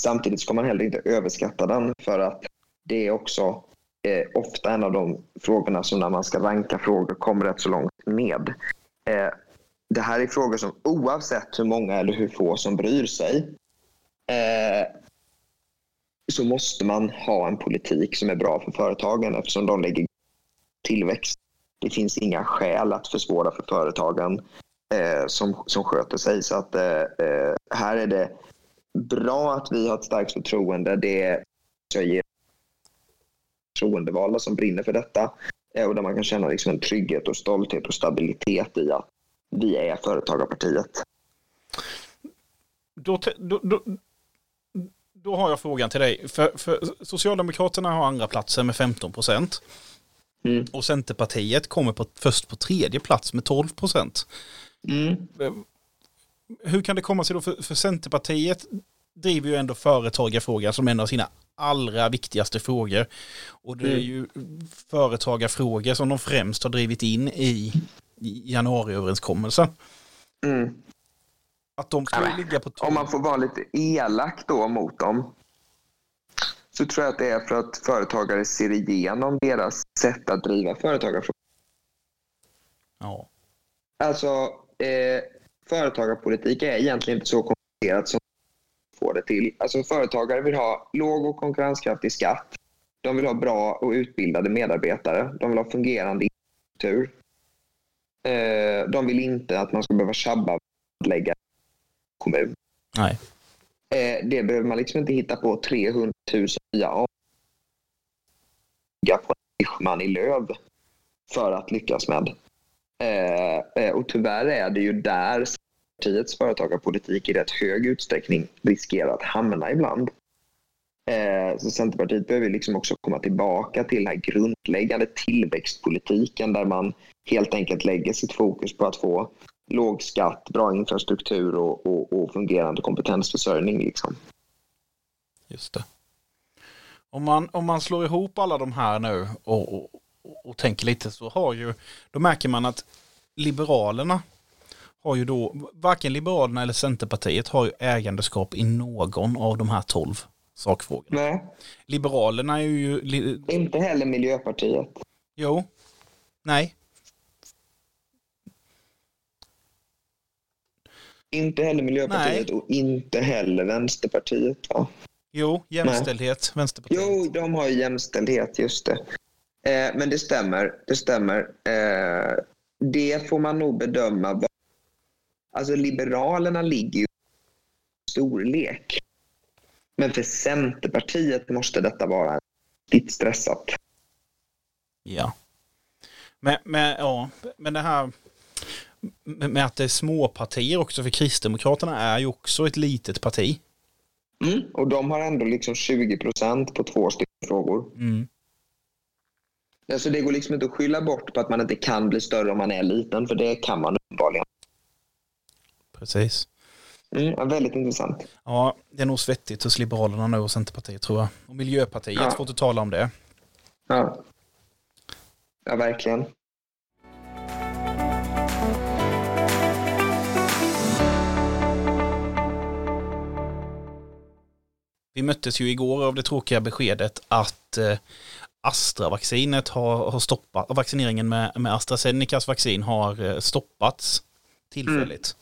Samtidigt ska man heller inte överskatta den för att det är också eh, ofta en av de frågorna som när man ska ranka frågor kommer rätt så långt med. Eh, det här är frågor som oavsett hur många eller hur få som bryr sig eh, så måste man ha en politik som är bra för företagen eftersom de lägger tillväxt. Det finns inga skäl att försvåra för företagen eh, som, som sköter sig. Så att eh, eh här är det bra att vi har ett starkt förtroende. Det är jag ger förtroendevalda som brinner för detta eh, och där man kan känna liksom en trygghet och stolthet och stabilitet i att vi är företagarpartiet. Då, då, då, då har jag frågan till dig. För, för Socialdemokraterna har andra platsen med 15 procent. Mm. Och Centerpartiet kommer på, först på tredje plats med 12 procent. Mm. Hur kan det komma sig då? För, för Centerpartiet driver ju ändå företagarfrågan som en av sina allra viktigaste frågor. Och det är Mm. ju företagarfrågor som de främst har drivit in i i januariöverenskommelsen. Mm. Att de skulle Ja, ligga på Om man får vara lite elak då mot dem så tror jag att det är för att företagare ser igenom deras sätt att driva företagarfrågor. Ja. Alltså, eh, företagarpolitik är egentligen inte så komplicerat som får det till. Alltså, företagare vill ha låg och konkurrenskraftig skatt. De vill ha bra och utbildade medarbetare. De vill ha fungerande infrastruktur. Eh, de vill inte att man ska behöva tjabba lägga kommun. Nej. Eh, det behöver man liksom inte hitta på 300 000 nya av- på en nischman i löv för att lyckas med. Eh, eh, och tyvärr är det ju där partiets företagarpolitik i rätt hög utsträckning riskerar att hamna ibland. Eh, så Centerpartiet behöver liksom också komma tillbaka till den här grundläggande tillväxtpolitiken där man helt enkelt lägger sitt fokus på att få låg skatt, bra infrastruktur och, och, och fungerande kompetensförsörjning. Liksom. Just det. Om man, om man slår ihop alla de här nu och, och, och tänker lite så har ju, då märker man att Liberalerna har ju då, varken Liberalerna eller Centerpartiet har ju ägandeskap i någon av de här tolv sakfrågorna. Nej. Liberalerna är ju, li, Inte heller Miljöpartiet. jo, nej, Inte heller Miljöpartiet och inte heller Vänsterpartiet. Va? jo, jämställdhet, Vänsterpartiet. Jo, de har ju jämställdhet, just det. Eh, men det stämmer. Det stämmer. Eh, det får man nog bedöma. Alltså Liberalerna ligger ju i storlek. Men för Centerpartiet måste detta vara riktigt stressat. Ja. Men, men, ja, men det här med att det är småpartier också, för Kristdemokraterna är ju också ett litet parti. Mm. Och de har ändå liksom 20 procent på två stycken frågor. Mm. Alltså det går liksom inte att skylla bort på att man inte kan bli större om man är liten, för det kan man uppenbarligen. Precis. Mm, ja, väldigt intressant. Ja, det är nog svettigt hos Liberalerna nu och Centerpartiet tror jag. Och Miljöpartiet Ja. får inte tala om det. Ja, ja verkligen. Vi möttes ju igår av det tråkiga beskedet att eh, Astra-vaccinet har, har stoppat, vaccineringen med, med AstraZenecas vaccin har eh, stoppats tillfälligt.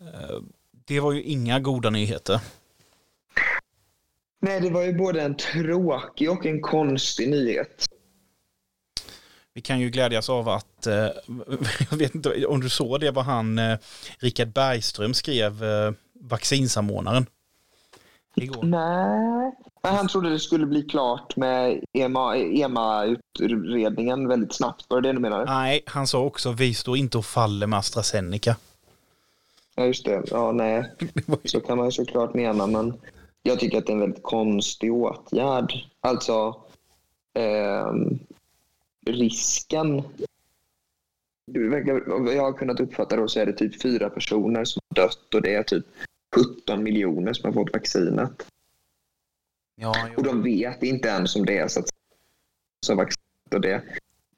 Eh, det var ju inga goda nyheter. Nej, det var ju både en tråkig och en konstig nyhet. Vi kan ju glädjas av att, jag vet inte om du såg det, vad han, Richard Bergström skrev, vaccinsamordnaren. Igår. Nej. Men han trodde det skulle bli klart med EMA, EMA-utredningen väldigt snabbt. Var det det du menade? Nej, han sa också vi står inte och faller med AstraZeneca. Ja, just det. Ja, nej. Så kan man ju såklart mena, men jag tycker att det är en väldigt konstig åtgärd. Alltså, eh, risken... Jag har kunnat uppfatta då så är det typ fyra personer som har dött och det är typ 17 miljoner som har fått vaccinet. Ja, Och de vet inte ens om det är så att så vaccinet och det.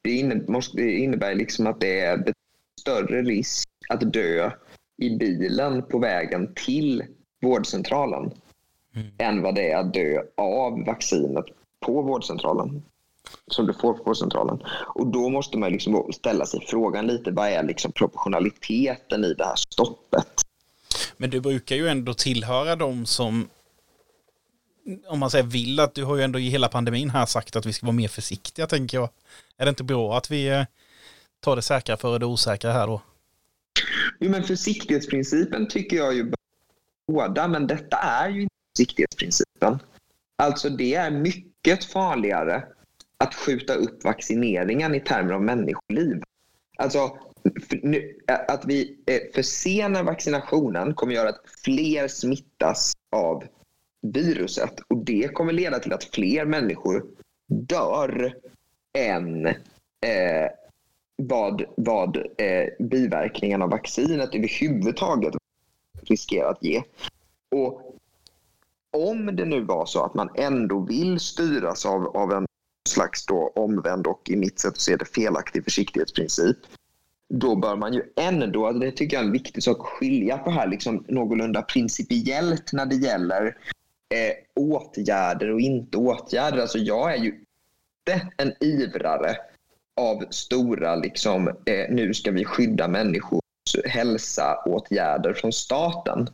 Det innebär, måste, det innebär liksom att det är större risk att dö i bilen på vägen till vårdcentralen Mm. än vad det är att dö av vaccinet på vårdcentralen. Som du får på vårdcentralen. Och då måste man liksom ställa sig frågan lite, vad är liksom proportionaliteten i det här stoppet? Men du brukar ju ändå tillhöra de som, om man säger vill att du har ju ändå i hela pandemin här sagt att vi ska vara mer försiktiga tänker jag. Är det inte bra att vi eh, tar det säkra före det osäkra här då? Jo, men försiktighetsprincipen tycker jag ju båda, men detta är ju inte försiktighetsprincipen. Alltså det är mycket farligare att skjuta upp vaccineringen i termer av människoliv. Alltså nu, att vi försenar vaccinationen kommer göra att fler smittas av viruset och det kommer leda till att fler människor dör än eh, vad, vad eh, biverkningarna av vaccinet överhuvudtaget riskerar att ge. Och om det nu var så att man ändå vill styras av, av en slags då omvänd och i mitt sätt att se det felaktig försiktighetsprincip då bör man ju ändå, det tycker jag är en viktig sak att skilja på här, liksom någorlunda principiellt när det gäller eh, åtgärder och inte åtgärder. Alltså jag är ju inte en ivrare av stora, liksom, eh, nu ska vi skydda människors hälsa-åtgärder från staten.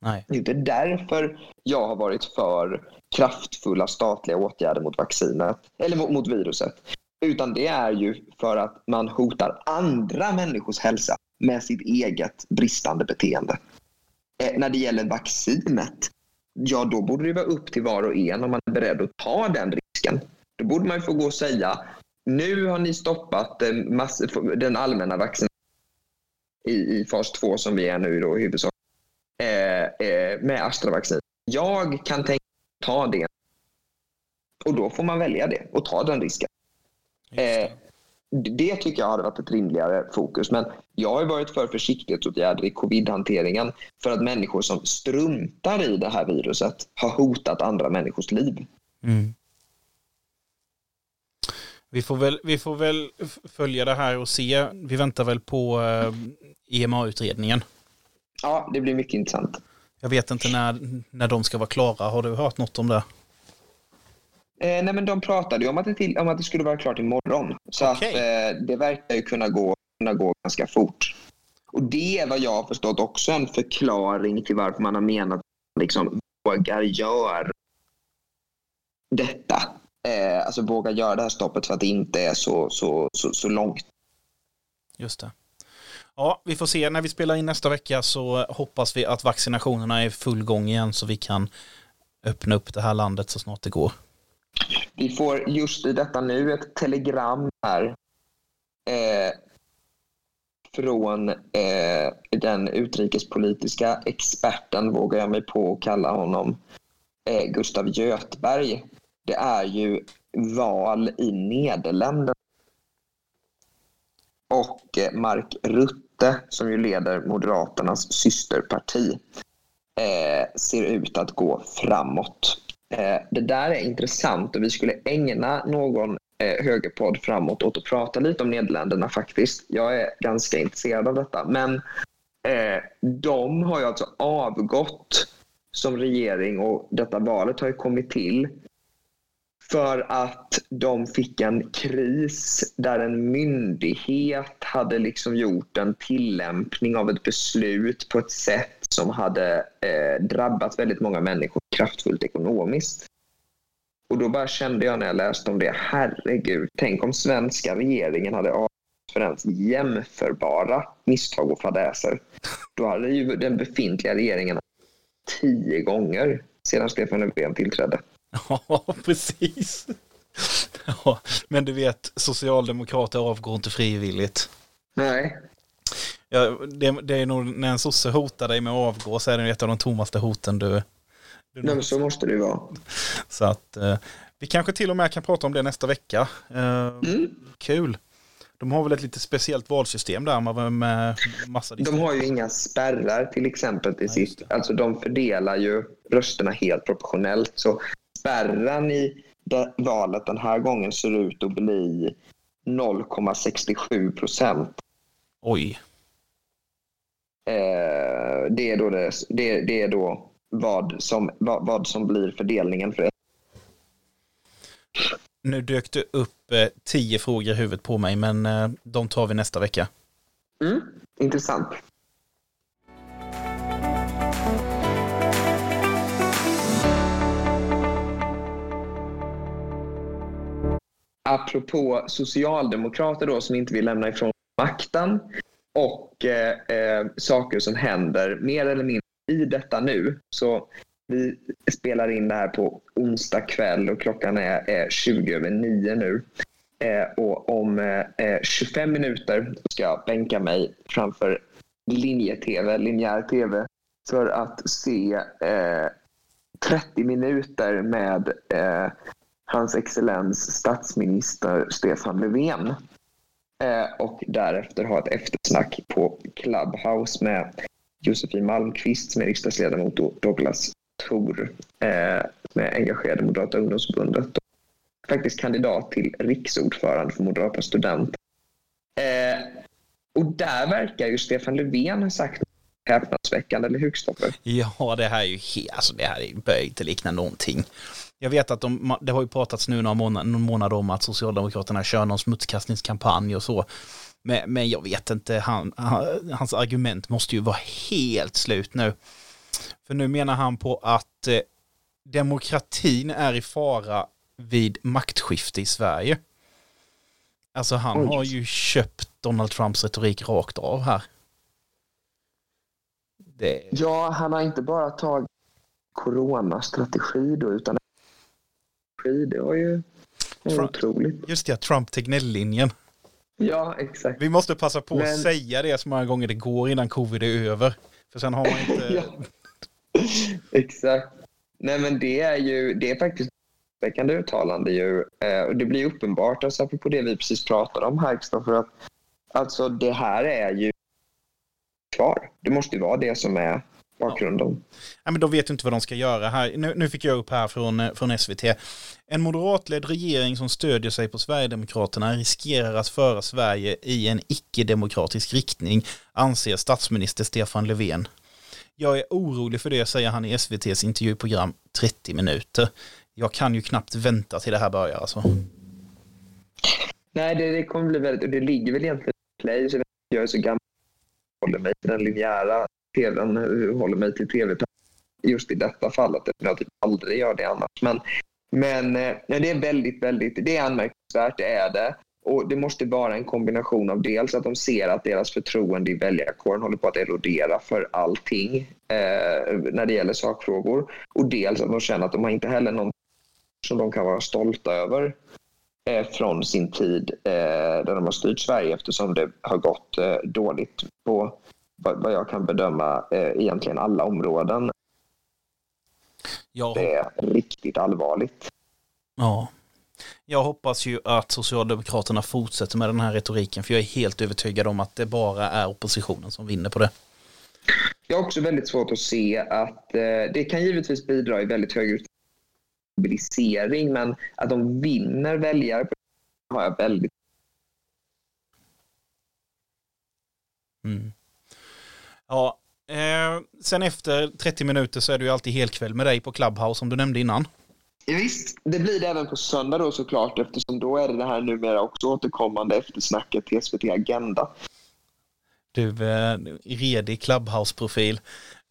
Nej. Det är inte därför jag har varit för kraftfulla statliga åtgärder mot vaccinet, eller mot, mot viruset. Utan det är ju för att man hotar andra människors hälsa med sitt eget bristande beteende. Eh, när det gäller vaccinet, ja då borde det vara upp till var och en om man är beredd att ta den risken. Då borde man få gå och säga nu har ni stoppat eh, den allmänna vaccinationen i, i fas 2 som vi är nu då i huvudsak eh, eh, med Astra-vaccin. Jag kan tänka mig att ta det. Och då får man välja det och ta den risken. Det. Eh, det tycker jag hade varit ett rimligare fokus. Men jag har varit för försiktighetsåtgärder i covid-hanteringen för att människor som struntar i det här viruset har hotat andra människors liv. Mm. Vi får, väl, vi får väl följa det här och se. Vi väntar väl på eh, EMA-utredningen. Ja, det blir mycket intressant. Jag vet inte när, när de ska vara klara. Har du hört något om det? Eh, nej, men de pratade ju om att, det till, om att det skulle vara klart imorgon. Så Okej. att, eh, det verkar ju kunna gå, kunna gå ganska fort. Och det är vad jag har förstått också en förklaring till varför man har menat att man liksom vågar göra detta. Eh, alltså vågar göra det här stoppet för att det inte är så, så, så, så långt. Just det. Ja, vi får se. När vi spelar in nästa vecka så hoppas vi att vaccinationerna är i full gång igen så vi kan öppna upp det här landet så snart det går. Vi får just i detta nu ett telegram här eh, från eh, den utrikespolitiska experten, vågar jag mig på att kalla honom, eh, Gustav Göthberg. Det är ju val i Nederländerna. Och eh, Mark Rutte, som ju leder Moderaternas systerparti, eh, ser ut att gå framåt. Eh, det där är intressant och vi skulle ägna någon eh, högerpodd framåt åt att prata lite om Nederländerna faktiskt. Jag är ganska intresserad av detta. Men eh, de har ju alltså avgått som regering och detta valet har ju kommit till för att de fick en kris där en myndighet hade liksom gjort en tillämpning av ett beslut på ett sätt som hade eh, drabbat väldigt många människor kraftfullt ekonomiskt. Och då bara kände jag när jag läste om det, herregud, tänk om svenska regeringen hade avgått för ens jämförbara misstag och fadäser. Då hade ju den befintliga regeringen tio gånger sedan Stefan Löfven tillträdde. Ja, precis. Ja, men du vet, socialdemokrater avgår inte frivilligt. Nej. Ja, det, det är nog när en sosse hotar dig med att avgå så är det ett av de tommaste hoten du... du Nej, så måste det ju vara. Så att eh, vi kanske till och med kan prata om det nästa vecka. Eh, mm. Kul. De har väl ett lite speciellt valsystem där med massa De har ju inga spärrar till exempel till sitt. Alltså de fördelar ju rösterna helt proportionellt. Så spärren i valet den här gången ser ut att bli 0,67 procent. Oj. Eh, det, är då det, det, det, är då vad som, vad, vad som blir fördelningen för det. Nu dök det upp eh, tio frågor i huvudet på mig, men eh, de tar vi nästa vecka. Mm, intressant. Apropå socialdemokrater då som inte vill lämna ifrån makten och eh, eh, saker som händer mer eller mindre i detta nu. Så vi spelar in det här på onsdag kväll och klockan är, är 20 över 9 nu. Eh, och om eh, eh 25 minuter ska jag bänka mig framför linje-tv, linjär tv, för att se eh, 30 minuter med eh, hans excellens statsminister Stefan Löfven. Eh, och därefter ha ett eftersnack på Clubhouse med Josefin Malmqvist som är riksdagsledamot och Douglas Thor eh, som är engagerad i Moderata ungdomsförbundet. Och faktiskt kandidat till riksordförande för Moderata studenter. Eh, och där verkar ju Stefan Löfven ha sagt häpnadsväckande, eller hur Kristoffer? Ja, det här är ju helt, alltså det här börjar inte likna någonting. Jag vet att de, det har ju pratats nu några månader, någon månad om att Socialdemokraterna kör någon smutskastningskampanj och så. Men, men jag vet inte, han, hans argument måste ju vara helt slut nu. För nu menar han på att eh, demokratin är i fara vid maktskifte i Sverige. Alltså han Oj. har ju köpt Donald Trumps retorik rakt av här. Det... Ja, han har inte bara tagit coronastrategi då, utan det var ju Trump, otroligt. Just det, Trump-Tegnell-linjen. Ja, exakt. Vi måste passa på Men... att säga det så många gånger det går innan covid är över. För sen har man inte... ja. Exakt. Nej, men det är ju det är faktiskt ett väckande uttalande ju. Eh, och det blir uppenbart, alltså, på det vi precis pratade om här, för att alltså det här är ju kvar. Det måste ju vara det som är bakgrunden. Ja, men de vet inte vad de ska göra här. Nu, nu fick jag upp här från, eh, från SVT. En moderatledd regering som stödjer sig på Sverigedemokraterna riskerar att föra Sverige i en icke-demokratisk riktning, anser statsminister Stefan Löfven. Jag är orolig för det, säger han i SVTs intervjuprogram 30 minuter. Jag kan ju knappt vänta till det här börjar alltså. Nej, det, det kommer bli väldigt, och det ligger väl egentligen i play, så jag är så gammal håller mig till den linjära tvn, eh, håller mig till tv just i detta fallet. Jag typ aldrig gör det annars. Men, men eh, ja, det är väldigt, väldigt, det är anmärkningsvärt, det är det. Och Det måste vara en kombination av dels att de ser att deras förtroende i väljarkåren håller på att erodera för allting eh, när det gäller sakfrågor. Och dels att de känner att de har inte heller någon som de kan vara stolta över eh, från sin tid eh, där de har styrt Sverige eftersom det har gått eh, dåligt på vad jag kan bedöma eh, egentligen alla områden. Ja. Det är riktigt allvarligt. Ja. Jag hoppas ju att Socialdemokraterna fortsätter med den här retoriken för jag är helt övertygad om att det bara är oppositionen som vinner på det. Jag har också väldigt svårt att se att eh, det kan givetvis bidra i väldigt hög utsträckning mobilisering men att de vinner väljare har jag väldigt mm. Ja, eh, sen efter 30 minuter så är det ju alltid helkväll med dig på Clubhouse som du nämnde innan. Ja, visst, det blir det även på söndag då såklart eftersom då är det det här numera också återkommande eftersnacket till SVT Agenda. Du, eh, redig Clubhouse-profil.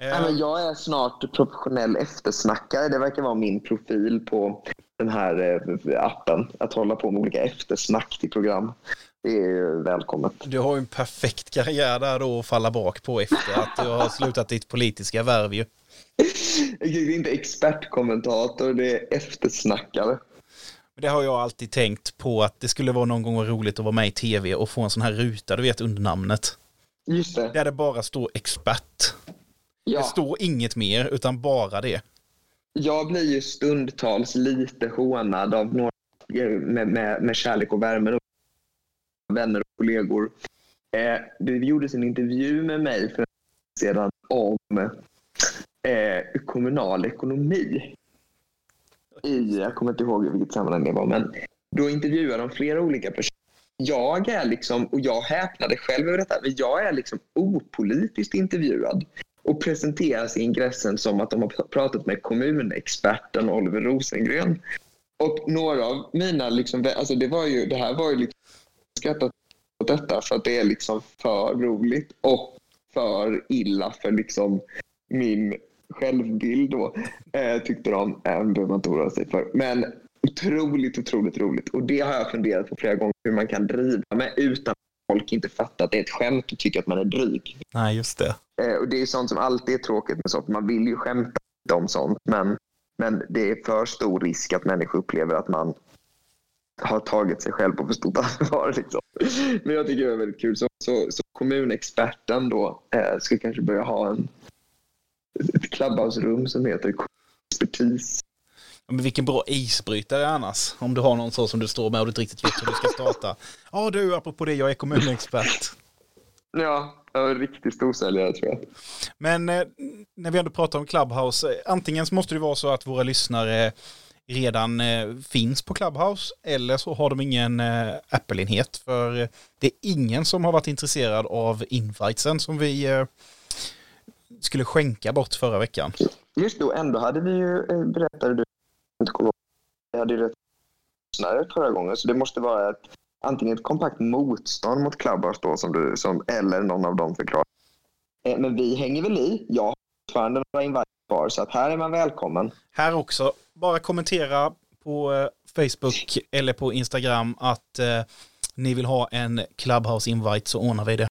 Eh. Ja, men jag är snart professionell eftersnackare. Det verkar vara min profil på den här eh, appen. Att hålla på med olika eftersnack till program det är välkommet. Du har ju en perfekt karriär där då att falla bak på efter att du har slutat ditt politiska värv ju. Det är inte expertkommentator, det är eftersnackare. Det har jag alltid tänkt på att det skulle vara någon gång roligt att vara med i tv och få en sån här ruta, du vet, under namnet. Just det. Där det bara står expert. Ja. Det står inget mer, utan bara det. Jag blir ju stundtals lite hånad av några med, med, med kärlek och värme. Vänner och kollegor. Eh, det gjordes en intervju med mig för sedan om eh, kommunal ekonomi. I, jag kommer inte ihåg vilket sammanhang det var, men då intervjuade de flera olika personer. Jag är liksom, och jag häpnade själv över detta, men jag är liksom opolitiskt intervjuad och presenteras i ingressen som att de har pratat med kommunexperten Oliver Rosengren. Och några av mina, liksom, alltså det, var ju, det här var ju liksom, skrattat åt detta för att det är liksom för roligt och för illa för liksom min självbild då, eh, tyckte de. Eh, behöver man inte oroa sig för. Men otroligt, otroligt roligt. Och det har jag funderat på flera gånger, hur man kan driva med utan att folk inte fattar att det är ett skämt och tycker att man är dryg. Nej, just det. Eh, och det är sånt som alltid är tråkigt med sånt. Man vill ju skämta om sånt, men, men det är för stor risk att människor upplever att man har tagit sig själv på för stort allvar. Liksom. Men jag tycker det är väldigt kul. Så, så, så kommunexperten då eh, ska kanske börja ha en, ett clubhouse-rum som heter expertis. Men vilken bra isbrytare annars. Om du har någon så som du står med och du inte riktigt vet hur du ska starta. Ja du, apropå det, jag är kommunexpert. Ja, jag är riktig storsäljare tror jag. Men eh, när vi ändå pratar om Clubhouse, eh, antingen så måste det vara så att våra lyssnare redan eh, finns på Clubhouse eller så har de ingen eh, Apple-enhet för eh, det är ingen som har varit intresserad av invitesen som vi eh, skulle skänka bort förra veckan. Just då, ändå hade vi ju, eh, berättade du, inte kommer vi hade ju rätt lyssnare förra gången så det måste vara ett, antingen ett kompakt motstånd mot Clubhouse då som du, som, eller någon av dem förklarar. Eh, men vi hänger väl i. Jag har fortfarande vara invite kvar så att här är man välkommen. Här också, bara kommentera på eh, Facebook eller på Instagram att eh, ni vill ha en Clubhouse invite så ordnar vi det.